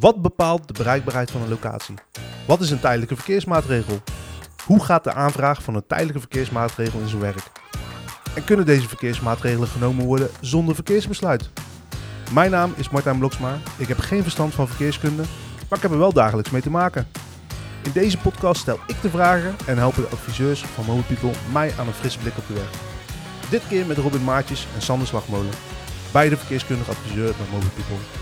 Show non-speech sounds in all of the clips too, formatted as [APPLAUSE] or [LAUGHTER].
Wat bepaalt de bereikbaarheid van een locatie? Wat is een tijdelijke verkeersmaatregel? Hoe gaat de aanvraag van een tijdelijke verkeersmaatregel in zijn werk? En kunnen deze verkeersmaatregelen genomen worden zonder verkeersbesluit? Mijn naam is Martijn Bloksma. Ik heb geen verstand van verkeerskunde, maar ik heb er wel dagelijks mee te maken. In deze podcast stel ik de vragen en helpen de adviseurs van Mobile People mij aan een frisse blik op de weg. Dit keer met Robin Maartjes en Sander Slagmolen, beide verkeerskundig adviseur bij Mobile People.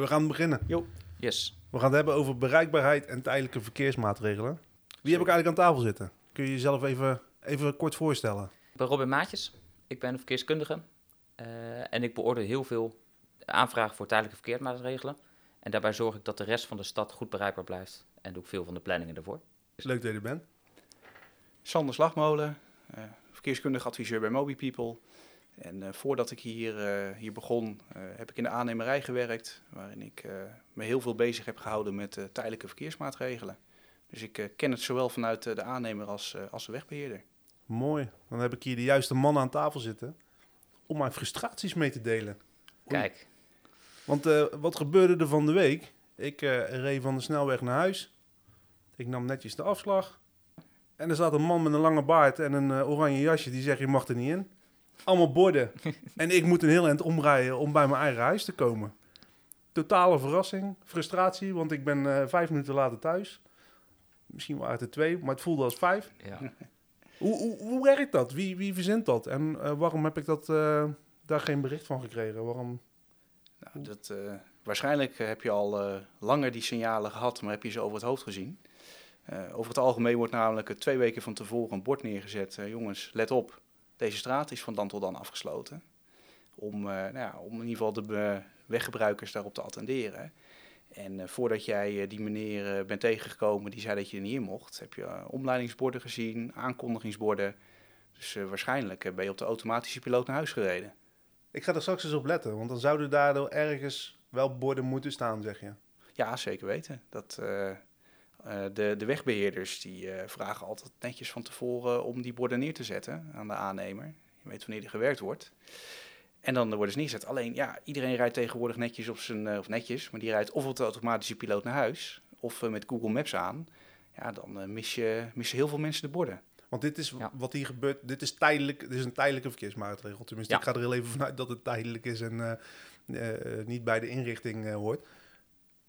We gaan beginnen. Yes. We gaan het hebben over bereikbaarheid en tijdelijke verkeersmaatregelen. Wie heb ik eigenlijk aan tafel zitten? Kun je jezelf even, even kort voorstellen? Ik ben Robin Maatjes. Ik ben een verkeerskundige. eh, en ik beoordeel heel veel aanvragen voor tijdelijke verkeersmaatregelen. En daarbij zorg ik dat de rest van de stad goed bereikbaar blijft. En doe ik veel van de planningen ervoor. Is leuk dat je er bent. Sander Slagmolen, eh, verkeerskundig adviseur bij Mobi People. En eh, voordat ik hier, eh, hier begon, eh, heb ik in de aannemerij gewerkt, waarin ik eh, me heel veel bezig heb gehouden met eh, tijdelijke verkeersmaatregelen. Dus ik eh, ken het zowel vanuit de aannemer als, eh, als de wegbeheerder. Mooi. Dan heb ik hier de juiste man aan tafel zitten om mijn frustraties mee te delen. Oei. Kijk, Want eh, wat gebeurde er van de week? Ik eh, reed van de snelweg naar huis. Ik nam netjes de afslag. En er zat een man met een lange baard en een oranje jasje die zegt je mag er niet in. Allemaal borden. [LAUGHS] en ik moet een heel eind omrijden om bij mijn eigen huis te komen. Totale verrassing, frustratie, want ik ben eh, vijf minuten later thuis. Misschien waren het er twee, maar het voelde als vijf. ja. [LAUGHS] Hoe, hoe, hoe werkt dat? Wie, wie verzint dat? En eh, waarom heb ik dat, eh, daar geen bericht van gekregen? Waarom? Nou, dat, waarschijnlijk heb je al langer die signalen gehad, maar heb je ze over het hoofd gezien. Over het algemeen wordt namelijk twee weken van tevoren een bord neergezet. jongens, let op, deze straat is van dan tot dan afgesloten. Om, eh, nou ja, om in ieder geval de weggebruikers daarop te attenderen. En eh, voordat jij eh, die meneer bent tegengekomen die zei dat je er niet in mocht, heb je omleidingsborden gezien, aankondigingsborden. Dus waarschijnlijk ben je op de automatische piloot naar huis gereden. Ik ga er straks eens op letten, want dan zouden daardoor ergens wel borden moeten staan, zeg je. Ja, zeker weten. Dat, eh, de, de wegbeheerders die eh, vragen altijd netjes van tevoren om die borden neer te zetten aan de aannemer. Je weet wanneer er gewerkt wordt. En dan worden ze neergezet. Alleen, ja, iedereen rijdt tegenwoordig netjes op zijn, eh, of netjes, maar die rijdt of op de automatische piloot naar huis, of eh, met Google Maps aan. Ja, dan mis je, missen heel veel mensen de borden. Want dit is Ja. wat hier gebeurt, dit is tijdelijk, dit is een tijdelijke verkeersmaatregel. Tenminste, Ja. ik ga er heel even vanuit dat het tijdelijk is en eh, eh, niet bij de inrichting eh, hoort.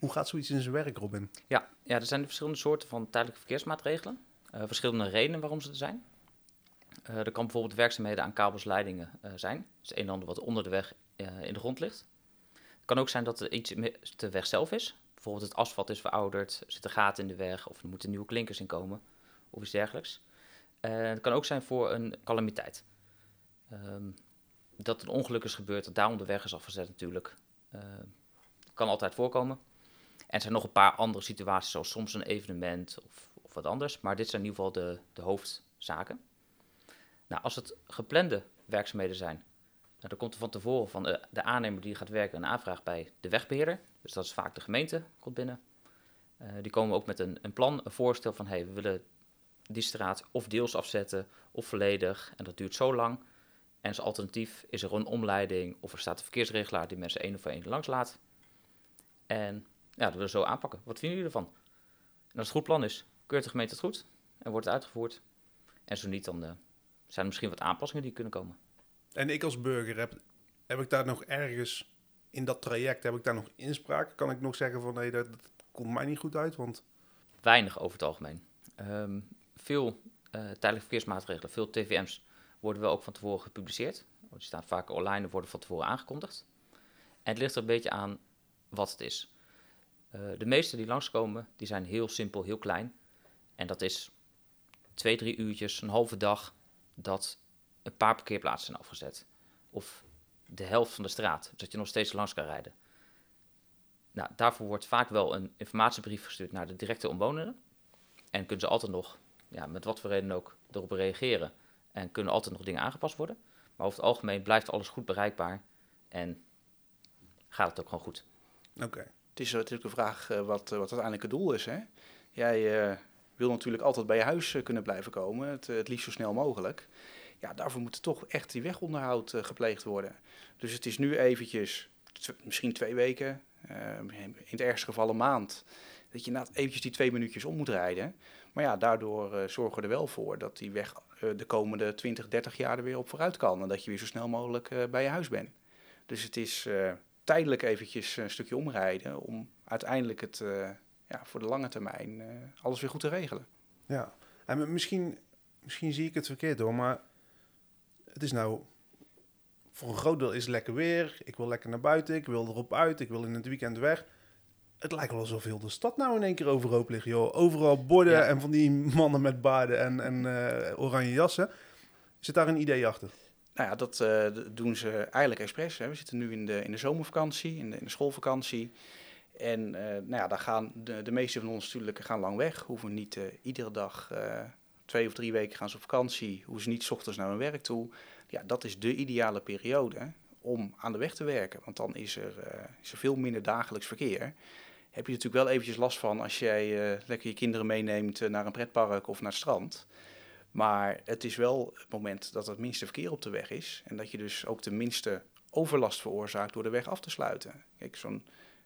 Hoe gaat zoiets in zijn werk, Robin? Ja, ja, er zijn verschillende soorten van tijdelijke verkeersmaatregelen. Eh, verschillende redenen waarom ze er zijn. Eh, er kan bijvoorbeeld werkzaamheden aan kabels, leidingen eh, zijn. Dus een en ander wat onder de weg in de grond ligt. Het kan ook zijn dat er iets met de weg zelf is. Bijvoorbeeld het asfalt is verouderd, er zitten gaten in de weg of er moeten nieuwe klinkers in komen of iets dergelijks. Het kan ook zijn voor een calamiteit. Ehm, dat een ongeluk is gebeurd, dat daarom de weg is afgezet natuurlijk. Eh, kan altijd voorkomen. En zijn nog een paar andere situaties, zoals soms een evenement of, of wat anders. Maar dit zijn in ieder geval de, de hoofdzaken. Nou, als het geplande werkzaamheden zijn, nou, dan komt er van tevoren van de, de aannemer die gaat werken een aanvraag bij de wegbeheerder. Dus dat is vaak de gemeente, komt binnen. Eh, die komen ook met een, een plan, een voorstel van, hey, we willen die straat of deels afzetten of volledig. En dat duurt zo lang. En als alternatief is er een omleiding of er staat een verkeersregelaar die mensen één of één langs laat. En ja, dat willen we zo aanpakken. Wat vinden jullie ervan? En als het goed plan is, keurt de gemeente het goed en wordt het uitgevoerd. En zo niet, dan eh, zijn er misschien wat aanpassingen die kunnen komen. En ik als burger, heb, heb ik daar nog ergens in dat traject, heb ik daar nog inspraak? Kan ik nog zeggen van, nee, dat, dat komt mij niet goed uit, want... Weinig over het algemeen. Ehm, veel eh, tijdelijke verkeersmaatregelen, veel TVM's worden wel ook van tevoren gepubliceerd. Die staan vaak online en worden van tevoren aangekondigd. En het ligt er een beetje aan wat het is. Eh, de meeste die langskomen, die zijn heel simpel, heel klein. En dat is twee, drie uurtjes, een halve dag, dat een paar parkeerplaatsen zijn afgezet. Of de helft van de straat, zodat je nog steeds langs kan rijden. Nou, daarvoor wordt vaak wel een informatiebrief gestuurd naar de directe omwonenden. En kunnen ze altijd nog, ja, met wat voor reden ook, erop reageren. En kunnen altijd nog dingen aangepast worden. Maar over het algemeen blijft alles goed bereikbaar. En gaat het ook gewoon goed. Oké. Is natuurlijk de vraag eh, wat, eh, wat uiteindelijk het doel is. Hè? Jij eh, wil natuurlijk altijd bij je huis kunnen blijven komen, het, het liefst zo snel mogelijk. Ja, daarvoor moet toch echt die wegonderhoud gepleegd worden. Dus het is nu eventjes, misschien twee weken, in het ergste geval een maand, dat je na eventjes die twee minuutjes om moet rijden. Maar ja, daardoor zorgen we er wel voor dat die weg de komende 20, 30 jaar er weer op vooruit kan. En dat je weer zo snel mogelijk bij je huis bent. Dus het is tijdelijk eventjes een stukje omrijden om uiteindelijk het ja, voor de lange termijn alles weer goed te regelen. Ja, en misschien, misschien zie ik het verkeerd hoor, maar het is nou voor een groot deel is lekker weer. Ik wil lekker naar buiten, ik wil erop uit, ik wil in het weekend weg. Het lijkt wel alsof heel de stad nou in één keer overhoop ligt, joh. Overal borden en van die mannen met baarden en, en uh, oranje jassen. Zit daar een idee achter? Nou ja, dat uh, doen ze eigenlijk expres. Hè. We zitten nu in de, in de zomervakantie, in de, in de schoolvakantie. En uh, nou ja, daar gaan de, de meeste van ons natuurlijk gaan lang weg. Hoeven niet uh, iedere dag, twee of drie weken gaan ze op vakantie. Hoeven ze niet s ochtends naar hun werk toe. Ja, dat is de ideale periode om aan de weg te werken. Want dan is er, is veel minder dagelijks verkeer. Heb je natuurlijk wel eventjes last van als jij lekker je kinderen meeneemt naar een pretpark of naar het strand. Maar het is wel het moment dat het minste verkeer op de weg is. En dat je dus ook de minste overlast veroorzaakt door de weg af te sluiten. Kijk, zo'n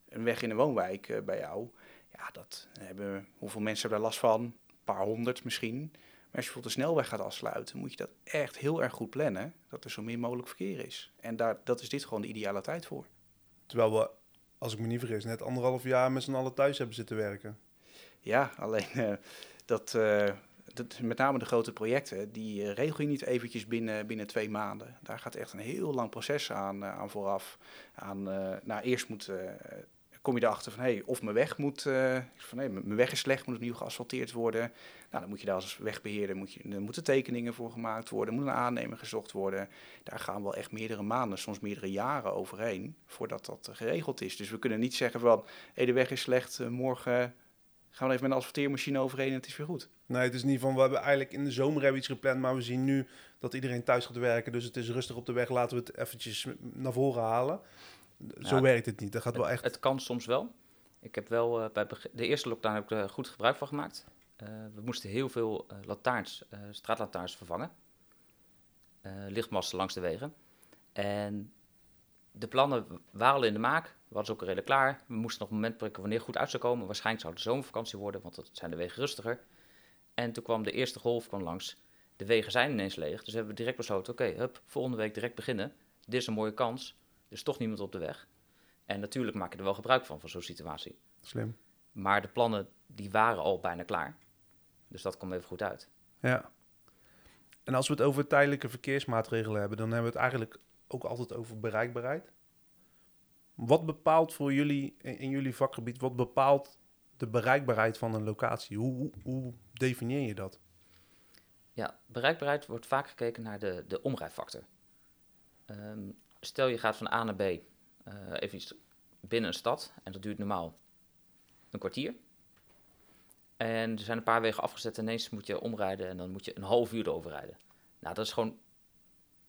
een weg in een woonwijk uh, bij jou, ja, dat hebben, hoeveel mensen hebben daar last van? Een paar honderd misschien. Maar als je bijvoorbeeld de snelweg gaat afsluiten, moet je dat echt heel erg goed plannen, dat er zo min mogelijk verkeer is. En daar, dat is dit gewoon de ideale tijd voor. Terwijl we, als ik me niet vergis, net anderhalf jaar met z'n allen thuis hebben zitten werken. Ja, alleen uh, dat, uh, met name de grote projecten, die uh, regel je niet eventjes binnen, binnen twee maanden. Daar gaat echt een heel lang proces aan, aan vooraf. Aan, nou, eerst moet kom je erachter van, hey, of mijn weg moet, van, hey, mijn weg is slecht, moet opnieuw geasfalteerd worden. Nou, dan moet je daar als wegbeheerder, moet je, er moeten tekeningen voor gemaakt worden, moet een aannemer gezocht worden. Daar gaan wel echt meerdere maanden, soms meerdere jaren overheen, voordat dat geregeld is. Dus we kunnen niet zeggen van, hey, de weg is slecht, morgen gaan we even met een asfalteermachine overheen en het is weer goed. Nee, het is niet van, we hebben eigenlijk in de zomer hebben iets gepland, maar we zien nu dat iedereen thuis gaat werken, dus het is rustig op de weg, laten we het eventjes naar voren halen. Zo werkt het niet. Dat gaat wel echt. Het kan soms wel. Ik heb wel uh, bij de eerste lockdown heb ik er goed gebruik van gemaakt. Uh, we moesten heel veel uh, lantaarns, straatlantaarns vervangen. lichtmasten langs de wegen. En de plannen waren al in de maak. We hadden ze ook redelijk klaar. We moesten nog een moment prikken wanneer het goed uit zou komen. Waarschijnlijk zou het de zomervakantie worden, want dan zijn de wegen rustiger. En toen kwam de eerste golf kwam langs. De wegen zijn ineens leeg. Dus hebben we direct besloten, oké, okay, volgende week direct beginnen. Dit is een mooie kans is toch niemand op de weg. En natuurlijk maak je er wel gebruik van, van zo'n situatie. Slim. Maar de plannen, die waren al bijna klaar. Dus dat kwam even goed uit. Ja. En als we het over tijdelijke verkeersmaatregelen hebben, dan hebben we het eigenlijk ook altijd over bereikbaarheid. Wat bepaalt voor jullie, in jullie vakgebied, wat bepaalt de bereikbaarheid van een locatie? Hoe, hoe, definieer je dat? Ja, bereikbaarheid wordt vaak gekeken naar de, de omrijfactor. Um, stel je gaat van A naar B, uh, even iets binnen een stad, en dat duurt normaal een kwartier. En er zijn een paar wegen afgezet en ineens moet je omrijden en dan moet je een half uur overrijden. Nou, dat is gewoon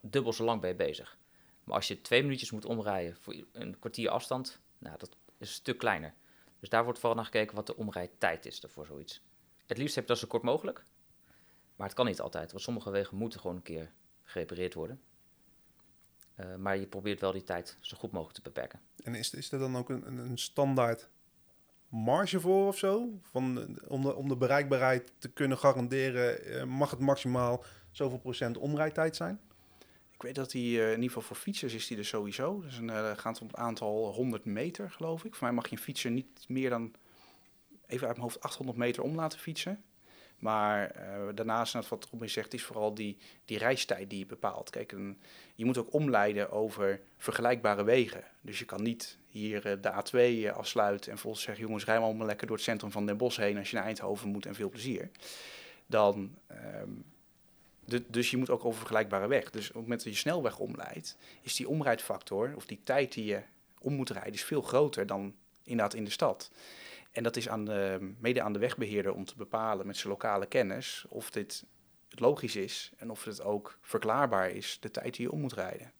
dubbel zo lang ben je bezig. Maar als je twee minuutjes moet omrijden voor een kwartier afstand, nou, dat is een stuk kleiner. Dus daar wordt vooral naar gekeken wat de omrijdtijd is voor zoiets. Het liefst heb je dat zo kort mogelijk. Maar het kan niet altijd, want sommige wegen moeten gewoon een keer gerepareerd worden. Uh, maar je probeert wel die tijd zo goed mogelijk te beperken. En is, is er dan ook een, een standaard marge voor of zo? Van, om, de, om de bereikbaarheid te kunnen garanderen, uh, mag het maximaal zoveel procent omrijdtijd zijn? Ik weet dat die uh, in ieder geval voor fietsers is die er sowieso. Dus een, gaat om het aantal 100 meter, geloof ik. Voor mij mag je een fietser niet meer dan, even uit mijn hoofd, 800 meter om laten fietsen. Maar uh, daarnaast, wat Robin zegt, is vooral die, die reistijd die je bepaalt. Kijk, een, je moet ook omleiden over vergelijkbare wegen. Dus je kan niet hier uh, de A2 uh, eh, afsluiten en volgens zeggen... jongens, rij maar lekker door het centrum van Den Bosch heen... als je naar Eindhoven moet en veel plezier. Dan, um, de, dus je moet ook over vergelijkbare weg. Dus op het moment dat je snelweg omleidt... is die omrijdfactor, of die tijd die je om moet rijden... is veel groter dan inderdaad in de stad. En dat is aan de, mede aan de wegbeheerder om te bepalen met zijn lokale kennis of dit logisch is en of het ook verklaarbaar is de tijd die je om moet rijden.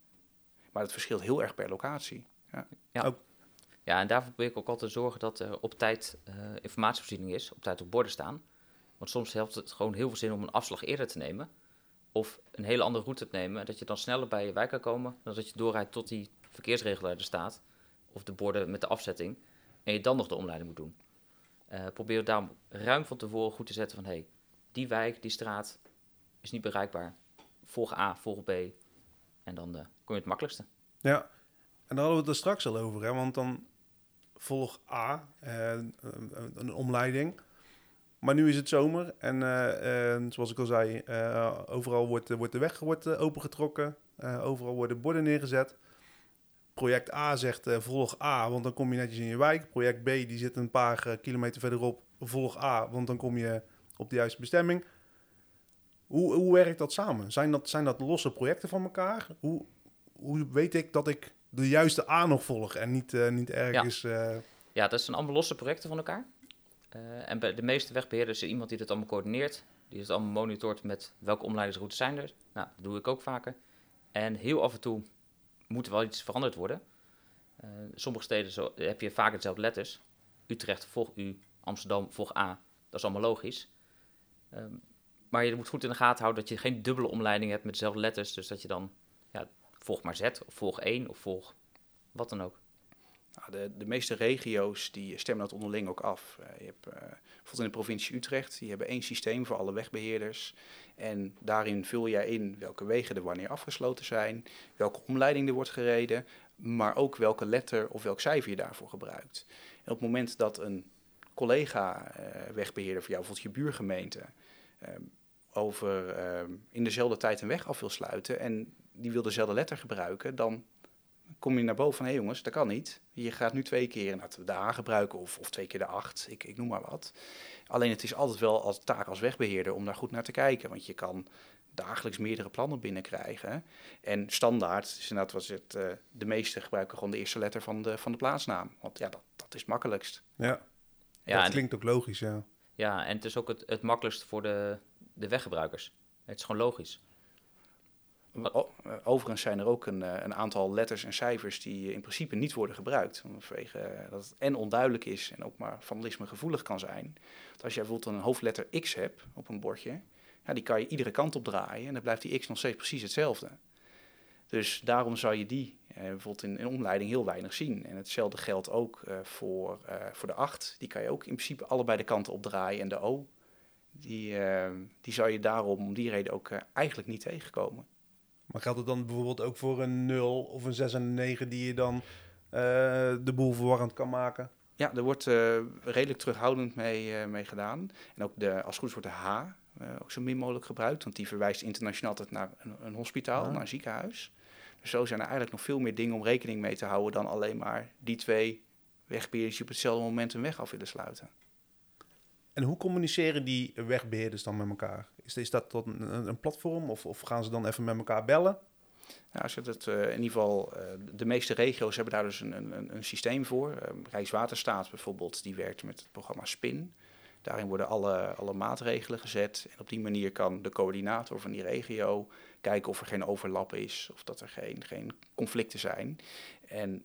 Maar dat verschilt heel erg per locatie. Ja, ja. ja en daarvoor probeer ik ook altijd te zorgen dat er op tijd uh, informatievoorziening is, op tijd op borden staan. Want soms helpt het gewoon heel veel zin om een afslag eerder te nemen, of een hele andere route te nemen, dat je dan sneller bij je wijk kan komen dan dat je doorrijdt tot die verkeersregelaar er staat, of de borden met de afzetting, en je dan nog de omleiding moet doen. Uh, probeer daarom ruim van tevoren goed te zetten van, hey, die wijk, die straat is niet bereikbaar. Volg A, volg B, en dan uh, kom je het makkelijkste. Ja, en daar hadden we het er straks al over, hè? want dan volg A, uh, een omleiding. Maar nu is het zomer en uh, zoals ik al zei, uh, overal wordt, wordt de weg wordt, opengetrokken. overal worden borden neergezet. Project A zegt volg A, want dan kom je netjes in je wijk. Project B die zit een paar kilometer verderop. Volg A, want dan kom je op de juiste bestemming. Hoe, hoe werkt dat samen? Zijn dat, zijn dat losse projecten van elkaar? Hoe, hoe weet ik dat ik de juiste A nog volg en niet, niet ergens... Ja. ja, dat zijn allemaal losse projecten van elkaar. Uh, en bij de meeste wegbeheerders is iemand die dit allemaal coördineert. Die het allemaal monitort met welke omleidingsroutes zijn er. Nou, dat doe ik ook vaker. En heel af en toe moet er wel iets veranderd worden. Uh, sommige steden zo, heb je vaak dezelfde letters. Utrecht volg U, Amsterdam volg A. Dat is allemaal logisch. Uh, maar je moet goed in de gaten houden dat je geen dubbele omleiding hebt met dezelfde letters. Dus dat je dan ja, volg maar Z of volg 1 of volg wat dan ook. Nou, de, de meeste regio's die stemmen dat onderling ook af. Uh, je hebt uh, bijvoorbeeld in de provincie Utrecht, die hebben één systeem voor alle wegbeheerders. En daarin vul jij in welke wegen er wanneer afgesloten zijn, welke omleiding er wordt gereden, maar ook welke letter of welk cijfer je daarvoor gebruikt. En op het moment dat een collega-wegbeheerder uh, voor jou, bijvoorbeeld je buurgemeente, over in dezelfde tijd een weg af wil sluiten en die wil dezelfde letter gebruiken, dan kom je naar boven van, hé hey jongens, dat kan niet. Je gaat nu twee keer we de A gebruiken of, of twee keer de acht, ik, ik noem maar wat. Alleen het is altijd wel als taak als wegbeheerder om daar goed naar te kijken, want je kan dagelijks meerdere plannen binnenkrijgen. En standaard is inderdaad was het, uh, de meeste gebruiken gewoon de eerste letter van de, van de plaatsnaam. Want ja, dat, dat is makkelijkst. Ja, ja dat klinkt ook logisch, ja. Ja, en het is ook het, het makkelijkst voor de, de weggebruikers. Het is gewoon logisch. Eh, overigens zijn er ook een, eh, een, aantal letters en cijfers die in principe niet worden gebruikt. Vanwege eh, dat het en onduidelijk is en ook maar vandalisme gevoelig kan zijn. Als je bijvoorbeeld een hoofdletter X hebt op een bordje, ja, die kan je iedere kant op draaien en dan blijft die X nog steeds precies hetzelfde. Dus daarom zou je die eh, bijvoorbeeld in, in omleiding heel weinig zien. En hetzelfde geldt ook voor, voor de 8. Die kan je ook in principe allebei de kanten opdraaien. En de O, die, die zou je daarom om die reden ook eigenlijk niet tegenkomen. Maar geldt het dan bijvoorbeeld ook voor een 0 of een 6 en een 9 die je dan uh, de boel verwarrend kan maken? Ja, er wordt uh, redelijk terughoudend mee, uh, mee gedaan. En ook de, als het goed is wordt de H ook zo min mogelijk gebruikt. Want die verwijst internationaal altijd naar een, een hospitaal, naar een ziekenhuis. Dus zo zijn er eigenlijk nog veel meer dingen om rekening mee te houden... dan alleen maar die twee wegbeheerders die op hetzelfde moment een weg af willen sluiten. En hoe communiceren die wegbeheerders dan met elkaar? Is, is dat tot een, een, platform of, of, gaan ze dan even met elkaar bellen? Nou, als het, uh, in ieder geval, uh, de meeste regio's hebben daar dus een, een, een systeem voor. Uh, Rijkswaterstaat bijvoorbeeld, die werkt met het programma SPIN. Daarin worden alle, alle maatregelen gezet. En op die manier kan de coördinator van die regio kijken of er geen overlap is, of dat er geen, geen conflicten zijn. En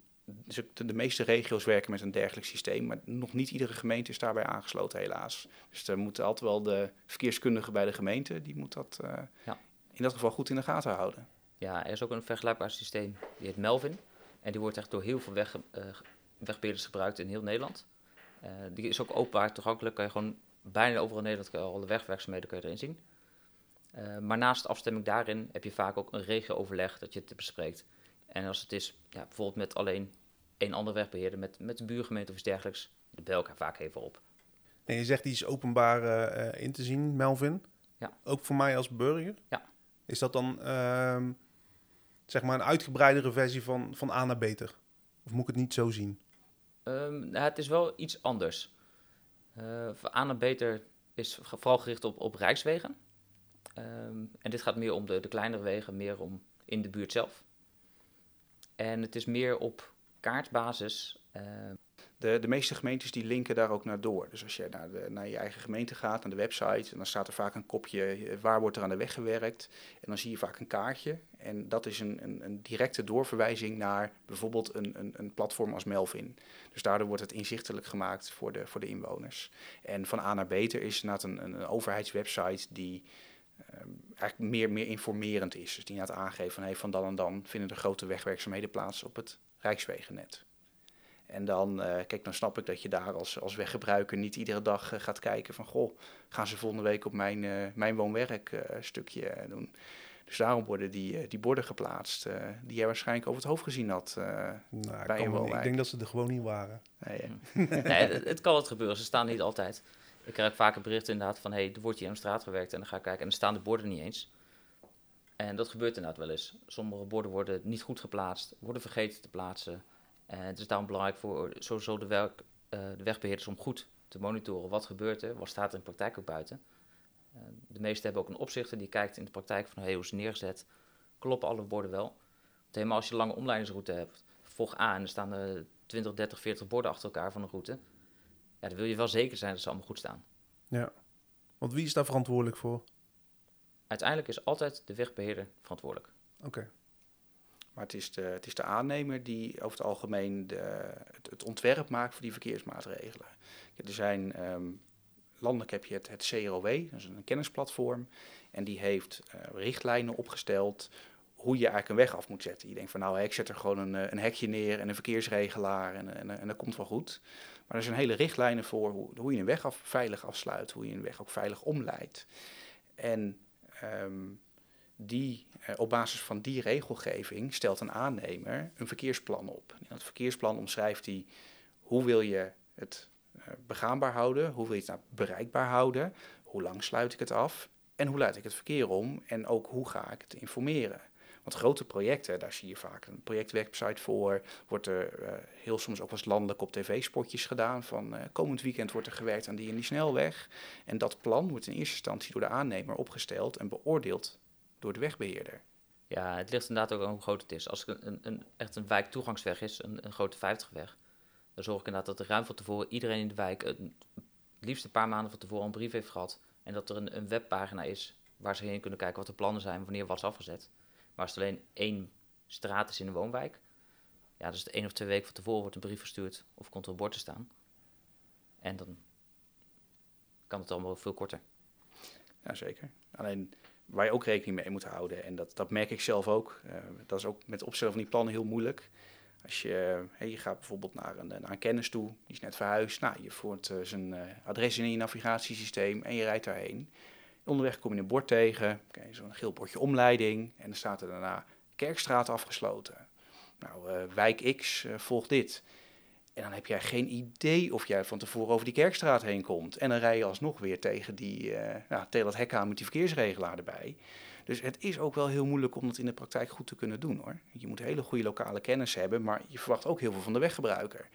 de, meeste regio's werken met een dergelijk systeem, maar nog niet iedere gemeente is daarbij aangesloten, helaas. Dus er moet altijd wel de verkeerskundige bij de gemeente, die moet dat uh, ja. in dat geval goed in de gaten houden. Ja, er is ook een vergelijkbaar systeem, die heet Melvin. En die wordt echt door heel veel weg, uh, wegbeheerders gebruikt in heel Nederland. Uh, die is ook openbaar toegankelijk, kan je gewoon bijna overal in Nederland alle wegwerkzaamheden kun je erin zien. maar naast afstemming daarin heb je vaak ook een regio-overleg dat je het bespreekt. En als het is ja, bijvoorbeeld met alleen een ander wegbeheerder, met, met de buurgemeente of iets dergelijks, de bel elkaar vaak even op. En je zegt die is openbaar uh, in te zien, Melvin. Ja. Ook voor mij als burger. Ja. Is dat dan uh, zeg maar een uitgebreidere versie van, van A naar beter? Of moet ik het niet zo zien? Um, nou, het is wel iets anders. Uh, A naar beter is vooral gericht op, op rijkswegen. Um, en dit gaat meer om de, de kleinere wegen, meer om in de buurt zelf. En het is meer op kaartbasis. Uh... De, de meeste gemeentes die linken daar ook naar door. Dus als je naar, de, naar je eigen gemeente gaat, naar de website, dan staat er vaak een kopje eh, waar wordt er aan de weg gewerkt. En dan zie je vaak een kaartje. En dat is een, een, een directe doorverwijzing naar bijvoorbeeld een, een, een, platform als Melvin. Dus daardoor wordt het inzichtelijk gemaakt voor de, voor de inwoners. En van A naar Beter is inderdaad een, een, overheidswebsite die ehm, eigenlijk meer, meer informerend is. Dus die het aangeeft van hey, van dan en dan vinden er grote wegwerkzaamheden plaats op het Rijkswegennet. En dan, eh, kijk, dan snap ik dat je daar als, als weggebruiker niet iedere dag eh, gaat kijken van, goh, gaan ze volgende week op mijn, uh, mijn woon-werk stukje doen. Dus daarom worden die, die borden geplaatst, die jij waarschijnlijk over het hoofd gezien had nou, bij een woonwijk. Ik denk dat ze er gewoon niet waren. Nee, [LAUGHS] nee het, het, kan wat gebeuren, ze staan niet altijd. Ik krijg vaker berichten inderdaad van, hé, hey, er wordt hier aan de straat gewerkt en dan ga ik kijken en dan staan de borden niet eens. En dat gebeurt inderdaad wel eens. Sommige borden worden niet goed geplaatst, worden vergeten te plaatsen. En het is daarom belangrijk voor sowieso de, uh, de wegbeheerders om goed te monitoren wat gebeurt er, wat staat er in de praktijk ook buiten. Uh, de meesten hebben ook een opzichter die kijkt in de praktijk van hoe is het neergezet, kloppen alle borden wel. Want helemaal als je een lange omleidingsroute hebt, volg A en er staan er 20, 30, 40 borden achter elkaar van een route, ja, dan wil je wel zeker zijn dat ze allemaal goed staan. Ja, want wie is daar verantwoordelijk voor? Uiteindelijk is altijd de wegbeheerder verantwoordelijk. Oké. Maar het is, de, het is de aannemer die over het algemeen de, het, ontwerp maakt voor die verkeersmaatregelen. Er zijn, um, landelijk heb je het, het CROW, dat is een kennisplatform. En die heeft uh, richtlijnen opgesteld hoe je eigenlijk een weg af moet zetten. Je denkt van nou, ik zet er gewoon een, eh, een hekje neer en een verkeersregelaar en, en, en dat komt wel goed. Maar er zijn hele richtlijnen voor hoe, hoe je een weg af, veilig afsluit, hoe je een weg ook veilig omleidt. En um, die, eh, op basis van die regelgeving stelt een aannemer een verkeersplan op. In dat verkeersplan omschrijft hij hoe wil je het uh, begaanbaar houden, hoe wil je het nou bereikbaar houden, hoe lang sluit ik het af en hoe leid ik het verkeer om en ook hoe ga ik het informeren. Want grote projecten, daar zie je vaak een projectwebsite voor. Wordt er uh, heel soms ook als landelijk op tv-spotjes gedaan. Van uh, komend weekend wordt er gewerkt aan die en die snelweg. En dat plan wordt in eerste instantie door de aannemer opgesteld en beoordeeld door de wegbeheerder. Ja, het ligt inderdaad ook aan hoe groot het is. Als het een, een, echt een wijktoegangsweg is, een, een grote 50-weg, dan zorg ik inderdaad dat er ruim van tevoren iedereen in de wijk het liefst een paar maanden van tevoren een brief heeft gehad. En dat er een, een webpagina is waar ze heen kunnen kijken wat de plannen zijn, wanneer wat is afgezet. Maar als het alleen één straat is in een woonwijk, ja, dus één of twee weken van tevoren wordt een brief verstuurd of komt er een bord te staan. En dan kan het allemaal veel korter. Ja, zeker. Alleen waar je ook rekening mee moet houden. En dat, dat merk ik zelf ook. Uh, dat is ook met opstellen van die plannen heel moeilijk. Als je, hey, je gaat bijvoorbeeld naar een, naar een kennis toe, die is net verhuisd. Nou, je voert uh, zijn uh, adres in je navigatiesysteem en je rijdt daarheen. Onderweg kom je een bord tegen, zo'n geel bordje omleiding. En dan staat er daarna Kerkstraat afgesloten. Nou, wijk X volgt dit. En dan heb jij geen idee of jij van tevoren over die kerkstraat heen komt. En dan rij je alsnog weer tegen, die, uh, nou, tegen dat hek aan met die verkeersregelaar erbij. Dus het is ook wel heel moeilijk om dat in de praktijk goed te kunnen doen hoor. Je moet hele goede lokale kennis hebben, maar je verwacht ook heel veel van de weggebruiker.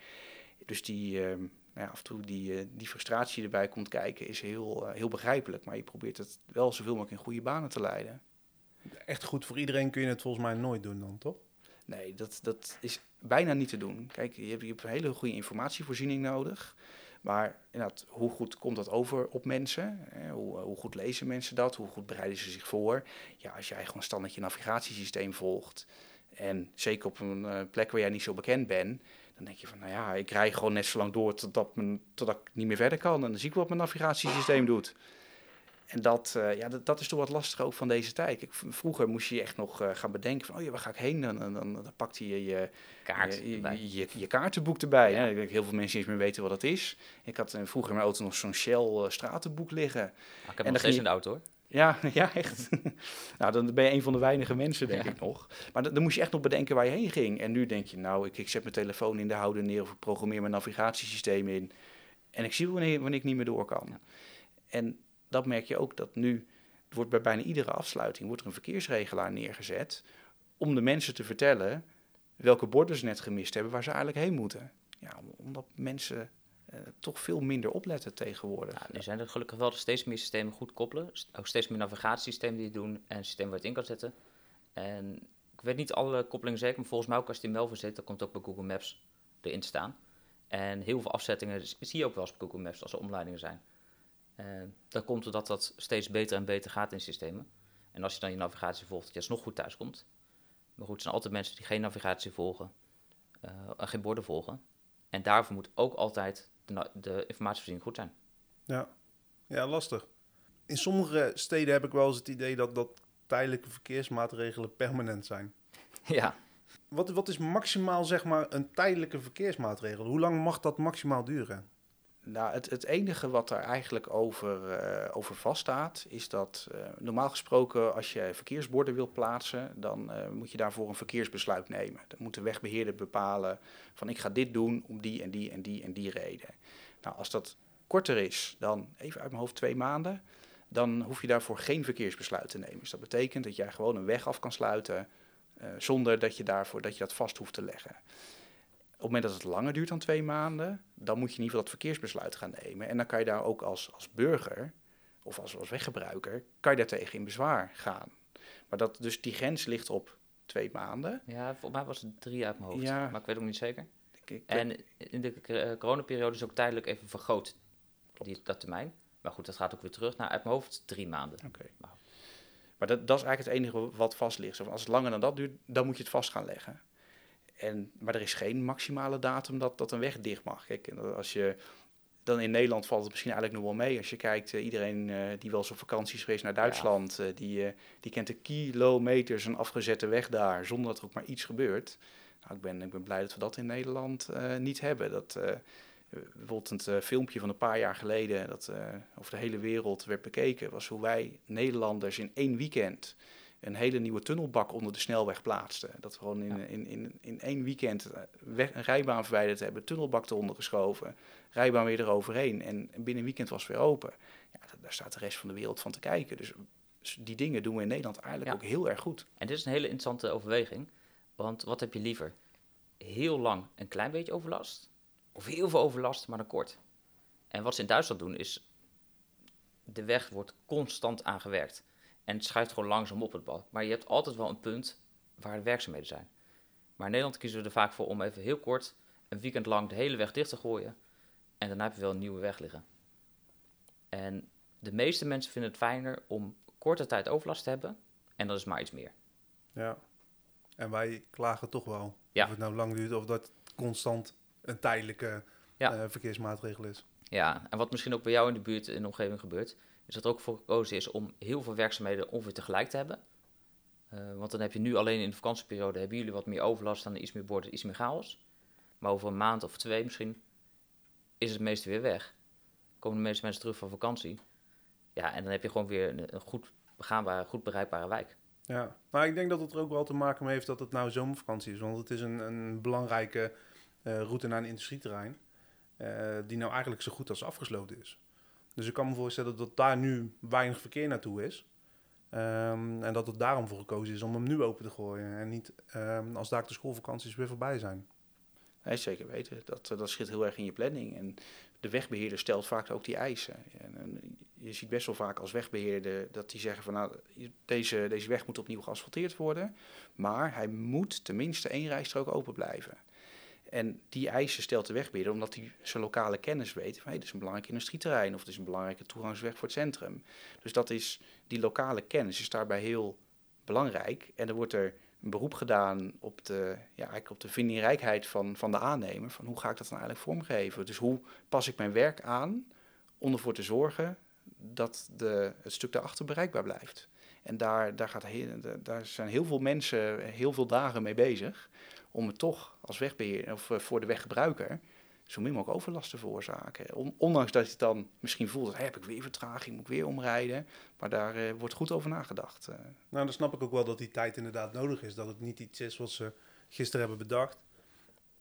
Dus die, uh, nou ja, af en toe die, uh, die frustratie erbij komt kijken is heel, heel begrijpelijk. Maar je probeert het wel zoveel mogelijk in goede banen te leiden. Echt goed voor iedereen kun je het volgens mij nooit doen dan, toch? Nee, dat, dat is bijna niet te doen. Kijk, je hebt, je hebt een hele goede informatievoorziening nodig. Maar inderdaad, hoe goed komt dat over op mensen? Hoe, hoe, goed lezen mensen dat? Hoe goed bereiden ze zich voor? Ja, als jij gewoon standaard je navigatiesysteem volgt... en zeker op een plek waar jij niet zo bekend bent... dan denk je van, nou ja, ik rij gewoon net zo lang door totdat, mijn, totdat ik niet meer verder kan. En dan zie ik wat mijn navigatiesysteem doet. En dat, uh, ja, dat, dat, is toch wat lastig ook van deze tijd. Ik, vroeger moest je echt nog uh, gaan bedenken van, oh ja, waar ga ik heen? En dan, dan, dan pakte je je, Kaart je, je, je, je, kaartenboek erbij. Ja. Hè? Heel veel mensen niet meer weten wat dat is. Ik had uh, vroeger in mijn auto nog zo'n Shell stratenboek liggen. Ah, ik heb en nog steeds in de auto hoor. Ja, [LAUGHS] ja, echt. [LAUGHS] nou, dan ben je een van de weinige mensen, denk ja. ik nog. Maar dan, dan, moest je echt nog bedenken waar je heen ging. En nu denk je, nou, ik, ik zet mijn telefoon in de houder neer... of ik programmeer mijn navigatiesysteem in. En ik zie wanneer, wanneer ik niet meer door kan. Ja. En dat merk je ook dat nu wordt bij bijna iedere afsluiting wordt er een verkeersregelaar neergezet om de mensen te vertellen welke borden ze net gemist hebben waar ze eigenlijk heen moeten. Ja, omdat mensen uh, toch veel minder opletten tegenwoordig. Ja, nu zijn er gelukkig wel steeds meer systemen goed koppelen. Ook steeds meer navigatiesystemen die het doen en systemen waar je het in kan zetten. En ik weet niet alle koppelingen zeker, maar volgens mij ook als die in Melvin zit, dan komt ook bij Google Maps erin te staan. En heel veel afzettingen zie je ook wel eens op Google Maps als er omleidingen zijn. Uh, dat komt doordat dat steeds beter en beter gaat in systemen. En als je dan je navigatie volgt, dat je alsnog goed thuis komt. Maar goed, er zijn altijd mensen die geen navigatie volgen uh, en geen borden volgen. En daarvoor moet ook altijd de, de informatievoorziening goed zijn. Ja. ja, lastig. in sommige steden heb ik wel eens het idee dat, dat tijdelijke verkeersmaatregelen permanent zijn. [LAUGHS] Ja, Wat, wat is maximaal zeg maar een tijdelijke verkeersmaatregel? Hoe lang mag dat maximaal duren? Nou, het, het enige wat er eigenlijk over, eh, over vaststaat, is dat eh, normaal gesproken als je verkeersborden wil plaatsen, dan eh, moet je daarvoor een verkeersbesluit nemen. Dan moet de wegbeheerder bepalen van ik ga dit doen om die en die en die en die reden. Nou, als dat korter is dan even uit mijn hoofd twee maanden, dan hoef je daarvoor geen verkeersbesluit te nemen. Dus dat betekent dat jij gewoon een weg af kan sluiten zonder dat je daarvoor dat je dat vast hoeft te leggen. Op het moment dat het langer duurt dan twee maanden, dan moet je in ieder geval dat verkeersbesluit gaan nemen. En dan kan je daar ook als, als burger of als, als weggebruiker, kan je daar tegen in bezwaar gaan. Maar dat, dus die grens ligt op twee maanden. ja, volgens mij was het drie uit mijn hoofd, Ja. maar ik weet ook niet zeker. Ik, ik, En in de eh, coronaperiode is ook tijdelijk even vergroot, die, dat termijn. Maar goed, dat gaat ook weer terug naar uit mijn hoofd drie maanden. Oké. Maar dat, dat is eigenlijk het enige wat vast ligt. Als het langer dan dat duurt, dan moet je het vast gaan leggen. En, maar er is geen maximale datum dat, dat een weg dicht mag. Kijk, als je, dan in Nederland valt het misschien eigenlijk nog wel mee. Als je kijkt, eh, iedereen eh, die wel eens op vakantie is geweest naar Duitsland, eh, die, die kent de kilometers een afgezette weg daar, zonder dat er ook maar iets gebeurt. Nou, ik, ben, ik ben blij dat we dat in Nederland niet hebben. Dat, bijvoorbeeld een filmpje van een paar jaar geleden dat over de hele wereld werd bekeken, was hoe wij Nederlanders in één weekend een hele nieuwe tunnelbak onder de snelweg plaatsten. Dat we gewoon in, Ja. in, in, in één weekend eh, weg, een rijbaan verwijderd hebben, tunnelbak eronder geschoven, rijbaan weer eroverheen en binnen een weekend was het weer open. Ja, da- daar staat de rest van de wereld van te kijken. Dus die dingen doen we in Nederland eigenlijk Ja. ook heel erg goed. En dit is een hele interessante overweging. Want wat heb je liever? Heel lang een klein beetje overlast? Of heel veel overlast, maar dan kort? En wat ze in Duitsland doen is... De weg wordt constant aangewerkt. En het schuift gewoon langzaam op het bal. Maar je hebt altijd wel een punt waar de werkzaamheden zijn. Maar in Nederland kiezen we er vaak voor om even heel kort... een weekend lang de hele weg dicht te gooien. En daarna heb je wel een nieuwe weg liggen. En de meeste mensen vinden het fijner om korte tijd overlast te hebben... en dat is maar iets meer. Ja. En wij klagen toch wel. Ja. Of het nou lang duurt of dat constant een tijdelijke Ja. eh, verkeersmaatregel is. Ja, en wat misschien ook bij jou in de buurt in de omgeving gebeurt, is dat ook voor gekozen is om heel veel werkzaamheden ongeveer tegelijk te hebben. Eh, want dan heb je nu alleen in de vakantieperiode hebben jullie wat meer overlast, dan iets meer borden, iets meer chaos. Maar over een maand of twee misschien is het meeste weer weg. Komen de meeste mensen terug van vakantie. Ja, en dan heb je gewoon weer een, goed begaanbare, goed bereikbare wijk. Ja, maar ik denk dat het er ook wel te maken mee heeft dat het nou zomervakantie is. Want het is een, een belangrijke eh, route naar een industrieterrein. eh, die nou eigenlijk zo goed als afgesloten is. Dus ik kan me voorstellen dat daar nu weinig verkeer naartoe is. Ehm, en dat het daarom voor gekozen is om hem nu open te gooien. En niet ehm, als daar de schoolvakanties weer voorbij zijn. Nee, zeker weten. Dat, eh, dat schiet heel erg in je planning. En de wegbeheerder stelt vaak ook die eisen. En, en je ziet best wel vaak als wegbeheerder dat die zeggen van nou, deze, deze weg moet opnieuw geasfalteerd worden. Maar hij moet tenminste één rijstrook open blijven. En die eisen stelt de wegbeheerder omdat hij zijn lokale kennis weet. Van, hey, dit is een belangrijk industrieterrein of dit is een belangrijke toegangsweg voor het centrum. Dus dat is, die lokale kennis is daarbij heel belangrijk. En er wordt er een beroep gedaan op de, ja, eigenlijk op de vindingrijkheid van, van de aannemer. Van hoe ga ik dat dan eigenlijk vormgeven? Dus hoe pas ik mijn werk aan om ervoor te zorgen dat de, het stuk daarachter bereikbaar blijft. En daar, daar, gaat daar zijn heel veel mensen heel veel dagen mee bezig om het toch als wegbeheer of eh, voor de weggebruiker zo min mogelijk overlast te veroorzaken. On- ondanks dat je het dan misschien voelt, dat, hey, heb ik weer vertraging, moet ik weer omrijden. Maar daar eh, wordt goed over nagedacht. eh. Nou, dan snap ik ook wel dat die tijd inderdaad nodig is. Dat het niet iets is wat ze gisteren hebben bedacht.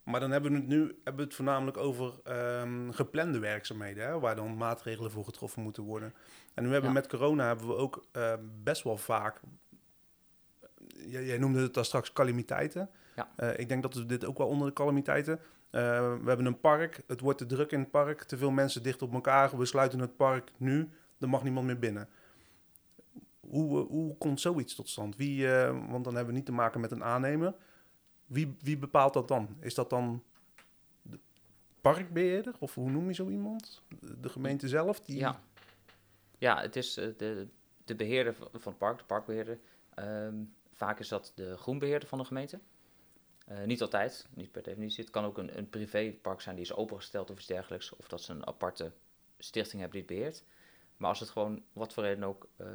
Maar dan hebben we het nu hebben we het voornamelijk over ehm, geplande werkzaamheden, hè, waar dan maatregelen voor getroffen moeten worden. En nu hebben we Ja. met corona hebben we ook best wel vaak. Jij, noemde het daar straks calamiteiten. Ja. Eh, ik denk dat we dit ook wel onder de calamiteiten. Eh, we hebben een park, het wordt te druk in het park, te veel mensen dicht op elkaar. We sluiten het park nu, er mag niemand meer binnen. Hoe, eh, hoe komt zoiets tot stand? Wie, want dan hebben we niet te maken met een aannemer. Wie, wie bepaalt dat dan? Is dat dan de parkbeheerder? Of hoe noem je zo iemand? De gemeente zelf? Die... Ja, ja het is de, de beheerder van van het park, de parkbeheerder. Ehm, vaak is dat de groenbeheerder van de gemeente. Eh, niet altijd, niet per definitie. Het kan ook een, een privépark zijn die is opengesteld of iets dergelijks. Of dat ze een aparte stichting hebben die het beheert. Maar als het gewoon, wat voor reden ook, eh,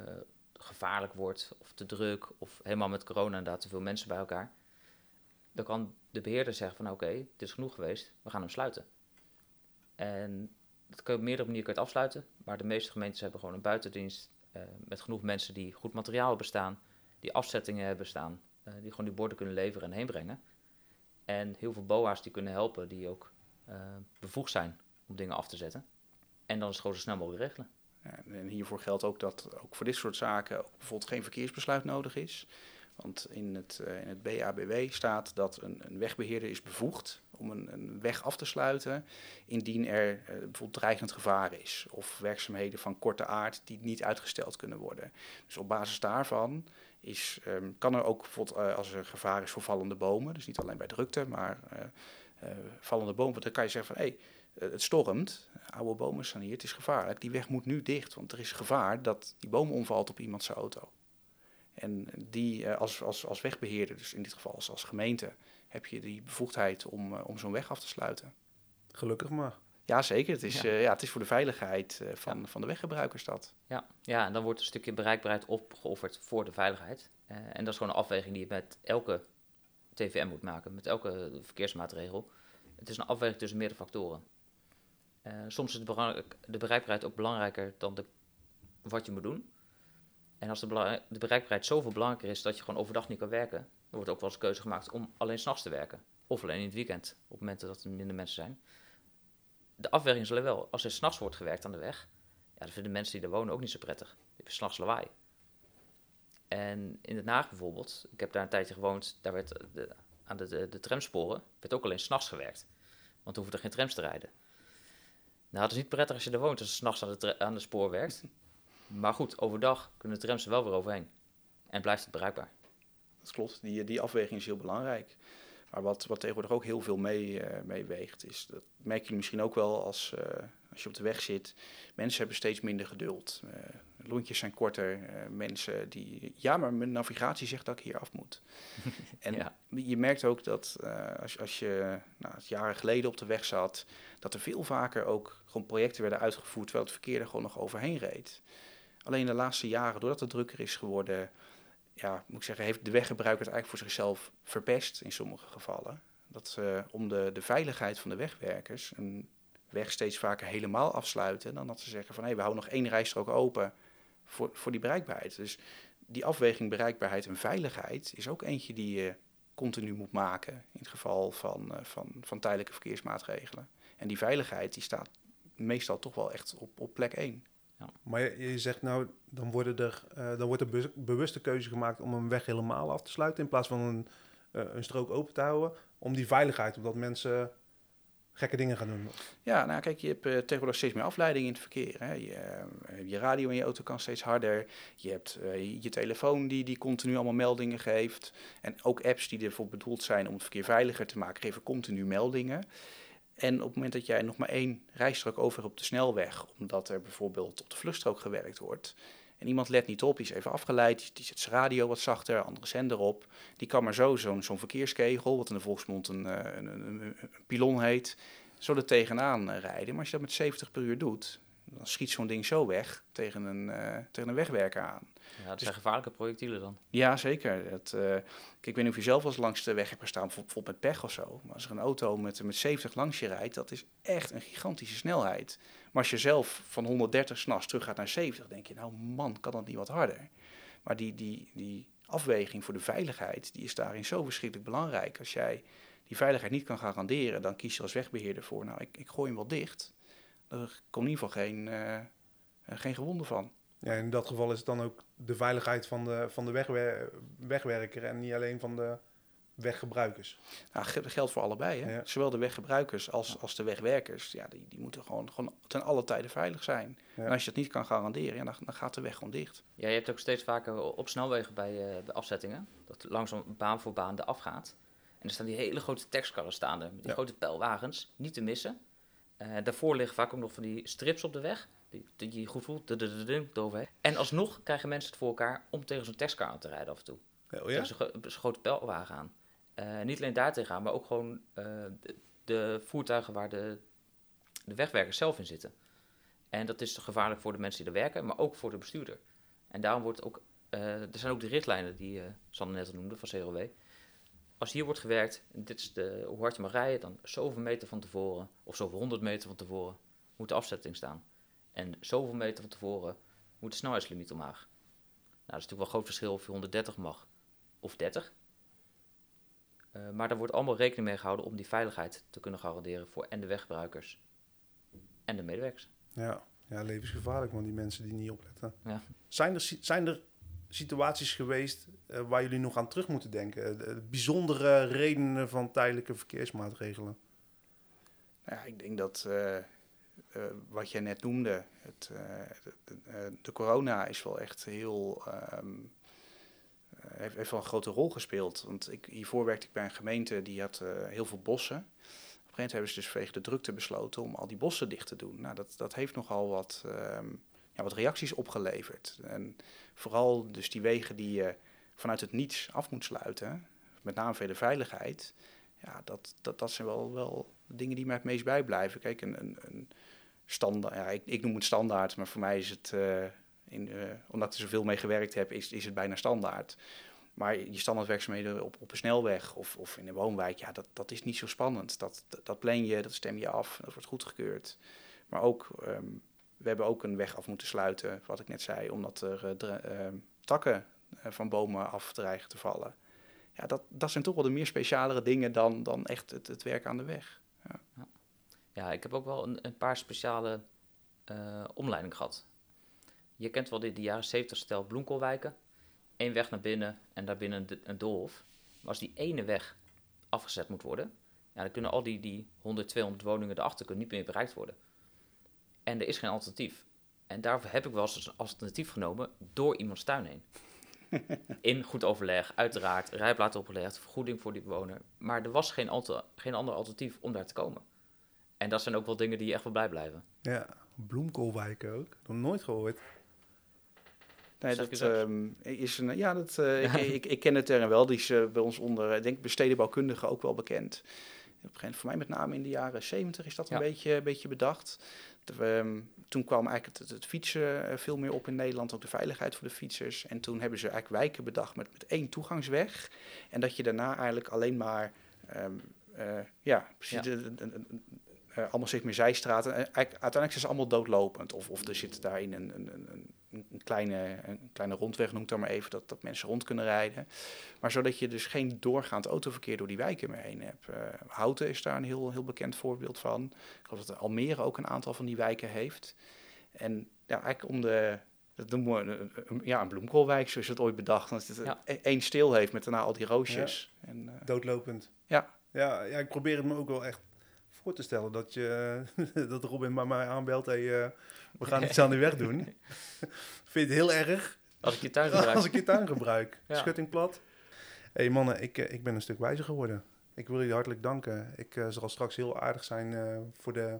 gevaarlijk wordt, of te druk, of helemaal met corona inderdaad te veel mensen bij elkaar, dan kan de beheerder zeggen van oké, het is genoeg geweest, we gaan hem sluiten. En dat kun je op meerdere manieren afsluiten, maar de meeste gemeentes hebben gewoon een buitendienst eh, met genoeg mensen die goed materiaal hebben staan, die afzettingen hebben staan, eh, die gewoon die borden kunnen leveren en heen brengen. En heel veel BOA's die kunnen helpen, die ook uh, bevoegd zijn om dingen af te zetten. En dan is het gewoon zo snel mogelijk regelen. Ja, en hiervoor geldt ook dat ook voor dit soort zaken ook bijvoorbeeld geen verkeersbesluit nodig is. Want in het, uh, in het BABW staat dat een, een wegbeheerder is bevoegd om een, weg af te sluiten indien er uh, bijvoorbeeld dreigend gevaar is of werkzaamheden van korte aard die niet uitgesteld kunnen worden. Dus op basis daarvan is, um, kan er ook bijvoorbeeld uh, als er gevaar is voor vallende bomen, dus niet alleen bij drukte, maar vallende bomen, dan kan je zeggen van hé, hey, het stormt, oude bomen staan hier, het is gevaarlijk, die weg moet nu dicht, want er is gevaar dat die boom omvalt op iemands auto. En die als, als, als wegbeheerder, dus in dit geval als gemeente, heb je die bevoegdheid om, uh, om zo'n weg af te sluiten. Gelukkig maar. Ja, zeker. Het is, ja. Uh, ja het is voor de veiligheid uh, van, ja. van de weggebruikers dat. Ja. ja, en dan wordt een stukje bereikbaarheid opgeofferd voor de veiligheid. en dat is gewoon een afweging die je met elke TVM moet maken, met elke verkeersmaatregel. Het is een afweging tussen meerdere factoren. soms is de, de bereikbaarheid ook belangrijker dan de, wat je moet doen. En als de, de bereikbaarheid zoveel belangrijker is dat je gewoon overdag niet kan werken, dan wordt ook wel eens keuze gemaakt om alleen s'nachts te werken. Of alleen in het weekend, op momenten dat er minder mensen zijn. De afweging is wel, als er s'nachts wordt gewerkt aan de weg, ja, dan vinden mensen die daar wonen ook niet zo prettig. Je hebt s'nachts lawaai. En in Den Haag bijvoorbeeld, ik heb daar een tijdje gewoond, daar werd de, aan de, de, de tramsporen werd ook alleen s'nachts gewerkt. Want dan hoeven er geen trams te rijden. Nou, het is niet prettig als je er woont als je s'nachts aan de, aan de spoor werkt. Maar goed, overdag kunnen de trams er wel weer overheen. En blijft het bereikbaar. Dat klopt, die, die afweging is heel belangrijk. Maar wat, wat tegenwoordig ook heel veel mee, uh, meeweegt, is dat merk je misschien ook wel als, uh, als je op de weg zit. Mensen hebben steeds minder geduld. Uh, lontjes zijn korter. mensen die. Ja, maar mijn navigatie zegt dat ik hier af moet. [LAUGHS] en ja. je merkt ook dat als, als je nou, jaren geleden op de weg zat, dat er veel vaker ook gewoon projecten werden uitgevoerd terwijl het verkeer er gewoon nog overheen reed. Alleen de laatste jaren, doordat het drukker is geworden, ja, moet ik zeggen, heeft de weggebruiker het eigenlijk voor zichzelf verpest in sommige gevallen. Dat ze om de, de veiligheid van de wegwerkers een weg steeds vaker helemaal afsluiten dan dat ze zeggen van hé, hey, we houden nog één rijstrook open voor, voor die bereikbaarheid. Dus die afweging bereikbaarheid en veiligheid is ook eentje die je continu moet maken in het geval van, van, van tijdelijke verkeersmaatregelen. En die veiligheid die staat meestal toch wel echt op, op plek één. Ja. Maar je, je, zegt nou, dan, worden er, uh, dan wordt er be bewuste keuze gemaakt om een weg helemaal af te sluiten in plaats van een, uh, een strook open te houden. Om die veiligheid, omdat mensen gekke dingen gaan doen. Ja, nou kijk, je hebt uh, tegenwoordig steeds meer afleiding in het verkeer. Hè. Je, je radio in je auto kan steeds harder. Je hebt je telefoon die, die continu allemaal meldingen geeft. En ook apps die ervoor bedoeld zijn om het verkeer veiliger te maken, geven continu meldingen. En op het moment dat jij nog maar één rijstrook over hebt op de snelweg, omdat er bijvoorbeeld op de vluchtstrook gewerkt wordt, en iemand let niet op, die is even afgeleid, die zet zijn radio wat zachter, andere zender op, die kan maar zo zo'n zo'n verkeerskegel, wat in de volksmond een, een, een, een, pilon heet, zo er tegenaan rijden. Maar als je dat met 70 per uur doet, dan schiet zo'n ding zo weg tegen een, uh, tegen een wegwerker aan. Ja, dat zijn dus, gevaarlijke projectielen dan. Ja, zeker. Het, uh, kijk, ik weet niet of je zelf als langs de weg hebt gestaan, bijvoorbeeld met pech of zo. Maar als er een auto met, met 70 langs je rijdt, dat is echt een gigantische snelheid. Maar als je zelf van 130 s'nachts terug gaat naar 70, denk je, nou man, kan dat niet wat harder? Maar die, die, die afweging voor de veiligheid, die is daarin zo verschrikkelijk belangrijk. Als jij die veiligheid niet kan garanderen, dan kies je als wegbeheerder voor, nou, ik, ik gooi hem wel dicht. Er komt in ieder geval geen, uh, geen gewonden van. Ja, in dat geval is het dan ook de veiligheid van de, van de wegwer wegwerker en niet alleen van de weggebruikers. Nou, dat geldt voor allebei. Hè? Ja. Zowel de weggebruikers als, als de wegwerkers. Ja, die, die moeten gewoon, gewoon ten alle tijden veilig zijn. Ja. En als je dat niet kan garanderen, ja, dan, dan gaat de weg gewoon dicht. Ja, je hebt ook steeds vaker op snelwegen bij uh, de afzettingen... dat langzaam baan voor baan de afgaat. En er staan die hele grote tekstkarren staande, met die ja. grote pijlwagens, niet te missen. Uh, daarvoor liggen vaak ook nog van die strips op de weg die, die je goed voelt, eroverheen. En alsnog krijgen mensen het voor elkaar om tegen zo'n testkar aan te rijden af en toe. Oh, ja? Tegen zo'n grote pijlwagen aan. Uh, niet alleen daar tegenaan, maar ook gewoon uh, de, de, voertuigen waar de, de wegwerkers zelf in zitten. En dat is gevaarlijk voor de mensen die er werken, maar ook voor de bestuurder. En daarom wordt ook, eh, er zijn ook de richtlijnen die Sander net al noemde van CROW. Als hier wordt gewerkt, dit is de, hoe hard je mag rijden, dan zoveel meter van tevoren, of zoveel honderd meter van tevoren, moet de afzetting staan. En zoveel meter van tevoren moet de snelheidslimiet omlaag. Nou, dat is natuurlijk wel een groot verschil of je 130 mag of 30. Uh, maar daar wordt allemaal rekening mee gehouden om die veiligheid te kunnen garanderen voor en de weggebruikers en de medewerkers. Ja, ja levensgevaarlijk, man, die mensen die niet opletten. Ja. Zijn, er, zijn er situaties geweest uh, waar jullie nog aan terug moeten denken? De bijzondere redenen van tijdelijke verkeersmaatregelen? Ja, ik denk dat uh, wat jij net noemde, het, de, de, corona is wel echt heel um, heeft, heeft wel een grote rol gespeeld. Want ik, hiervoor werkte ik bij een gemeente die had heel veel bossen. Op een gegeven moment hebben ze dus vanwege de drukte besloten om al die bossen dicht te doen. Nou, dat, dat heeft nogal wat, um, ja, wat reacties opgeleverd. En vooral dus die wegen die je vanuit het niets af moet sluiten, met name de veiligheid. Ja, dat, dat, dat zijn wel, wel dingen die mij het meest bijblijven. Kijk, een, een, een standaard, ik, noem het standaard, maar voor mij is het... Uh, in, uh, omdat ik zoveel mee gewerkt heb, is, is het bijna standaard. Maar je standaardwerkzaamheden op, op een snelweg of, of in een woonwijk, ja, dat, dat is niet zo spannend. Dat, dat, plan je, dat stem je af, dat wordt goedgekeurd. Maar ook, um, we hebben ook een weg af moeten sluiten, wat ik net zei, omdat er uh, uh, takken van bomen af dreigen te vallen. Ja, dat, dat zijn toch wel de meer specialere dingen dan, dan echt het, het werk aan de weg. Ja, ja. ik heb ook wel een, een paar speciale omleidingen gehad. Je kent wel de, de jaren 70 stel bloemkoolwijken. Eén weg naar binnen en daarbinnen een, een doolhof. Maar als die ene weg afgezet moet worden, ja, dan kunnen al die, die 100, 200 woningen erachter kunnen niet meer bereikt worden. En er is geen alternatief. En daarvoor heb ik wel eens een alternatief genomen door iemands tuin heen. In goed overleg, uiteraard, rijplaat opgelegd, vergoeding voor die bewoner. Maar er was geen, alter, geen ander alternatief om daar te komen. En dat zijn ook wel dingen die je echt wel blij blijven. Ja, bloemkoolwijken ook. Nog nooit gehoord. Nee, dat um, is een. Ja, dat, [LAUGHS] uh, ja. Ik, ik, ik, ken de term wel. Die is uh, bij ons onder, ik denk, bestedenbouwkundigen ook wel bekend. Op een voor mij met name in de jaren 70 is dat een, beetje, een beetje bedacht. De, um, toen kwam eigenlijk het, het, fietsen veel meer op in Nederland, ook de veiligheid voor de fietsers. En toen hebben ze eigenlijk wijken bedacht met, met één toegangsweg. En dat je daarna eigenlijk alleen maar. Um, uh, ja, precies. Ja. De, de, de, allemaal zeg maar zijstraten. En uiteindelijk zijn ze allemaal doodlopend. Of, of er zit daarin een, een, een, een, kleine, een kleine rondweg, noem ik dan maar even, dat, dat mensen rond kunnen rijden. Maar zodat je dus geen doorgaand autoverkeer door die wijken meer heen hebt. Uh, Houten is daar een heel, heel bekend voorbeeld van. Ik geloof dat Almere ook een aantal van die wijken heeft. En ja, eigenlijk om de... Dat noemen we een, ja, een bloemkoolwijk, zoals het ooit bedacht. Dat het ja. één stil heeft met daarna al die roosjes. Ja. En, uh, Doodlopend. Ja. ja. Ja, ik probeer het me ook wel echt voor te stellen dat, je, [LAUGHS] dat Robin bij mij aanbelt. Hey, uh, we gaan [LAUGHS] iets aan de weg doen. [LAUGHS] Vind je het heel erg? Als ik je tuin gebruik. Als ik je tuin gebruik. ja. Schutting plat. hey, mannen, ik, ik ben een stuk wijzer geworden. Ik wil jullie hartelijk danken. Ik uh, zal straks heel aardig zijn uh, voor, de,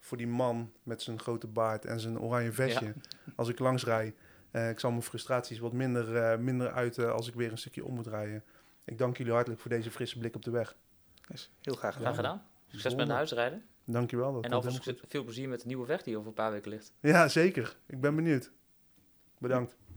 voor die man met zijn grote baard en zijn oranje vestje. Ja. Als ik langs rij. ik zal mijn frustraties wat minder, minder uiten als ik weer een stukje om moet rijden. Ik dank jullie hartelijk voor deze frisse blik op de weg. Yes, heel graag gedaan. Graag gedaan. Succes met naar huis rijden. Dankjewel. Dat en alvast veel plezier met de nieuwe weg die over een paar weken ligt. Ja, zeker. Ik ben benieuwd. Bedankt. Top.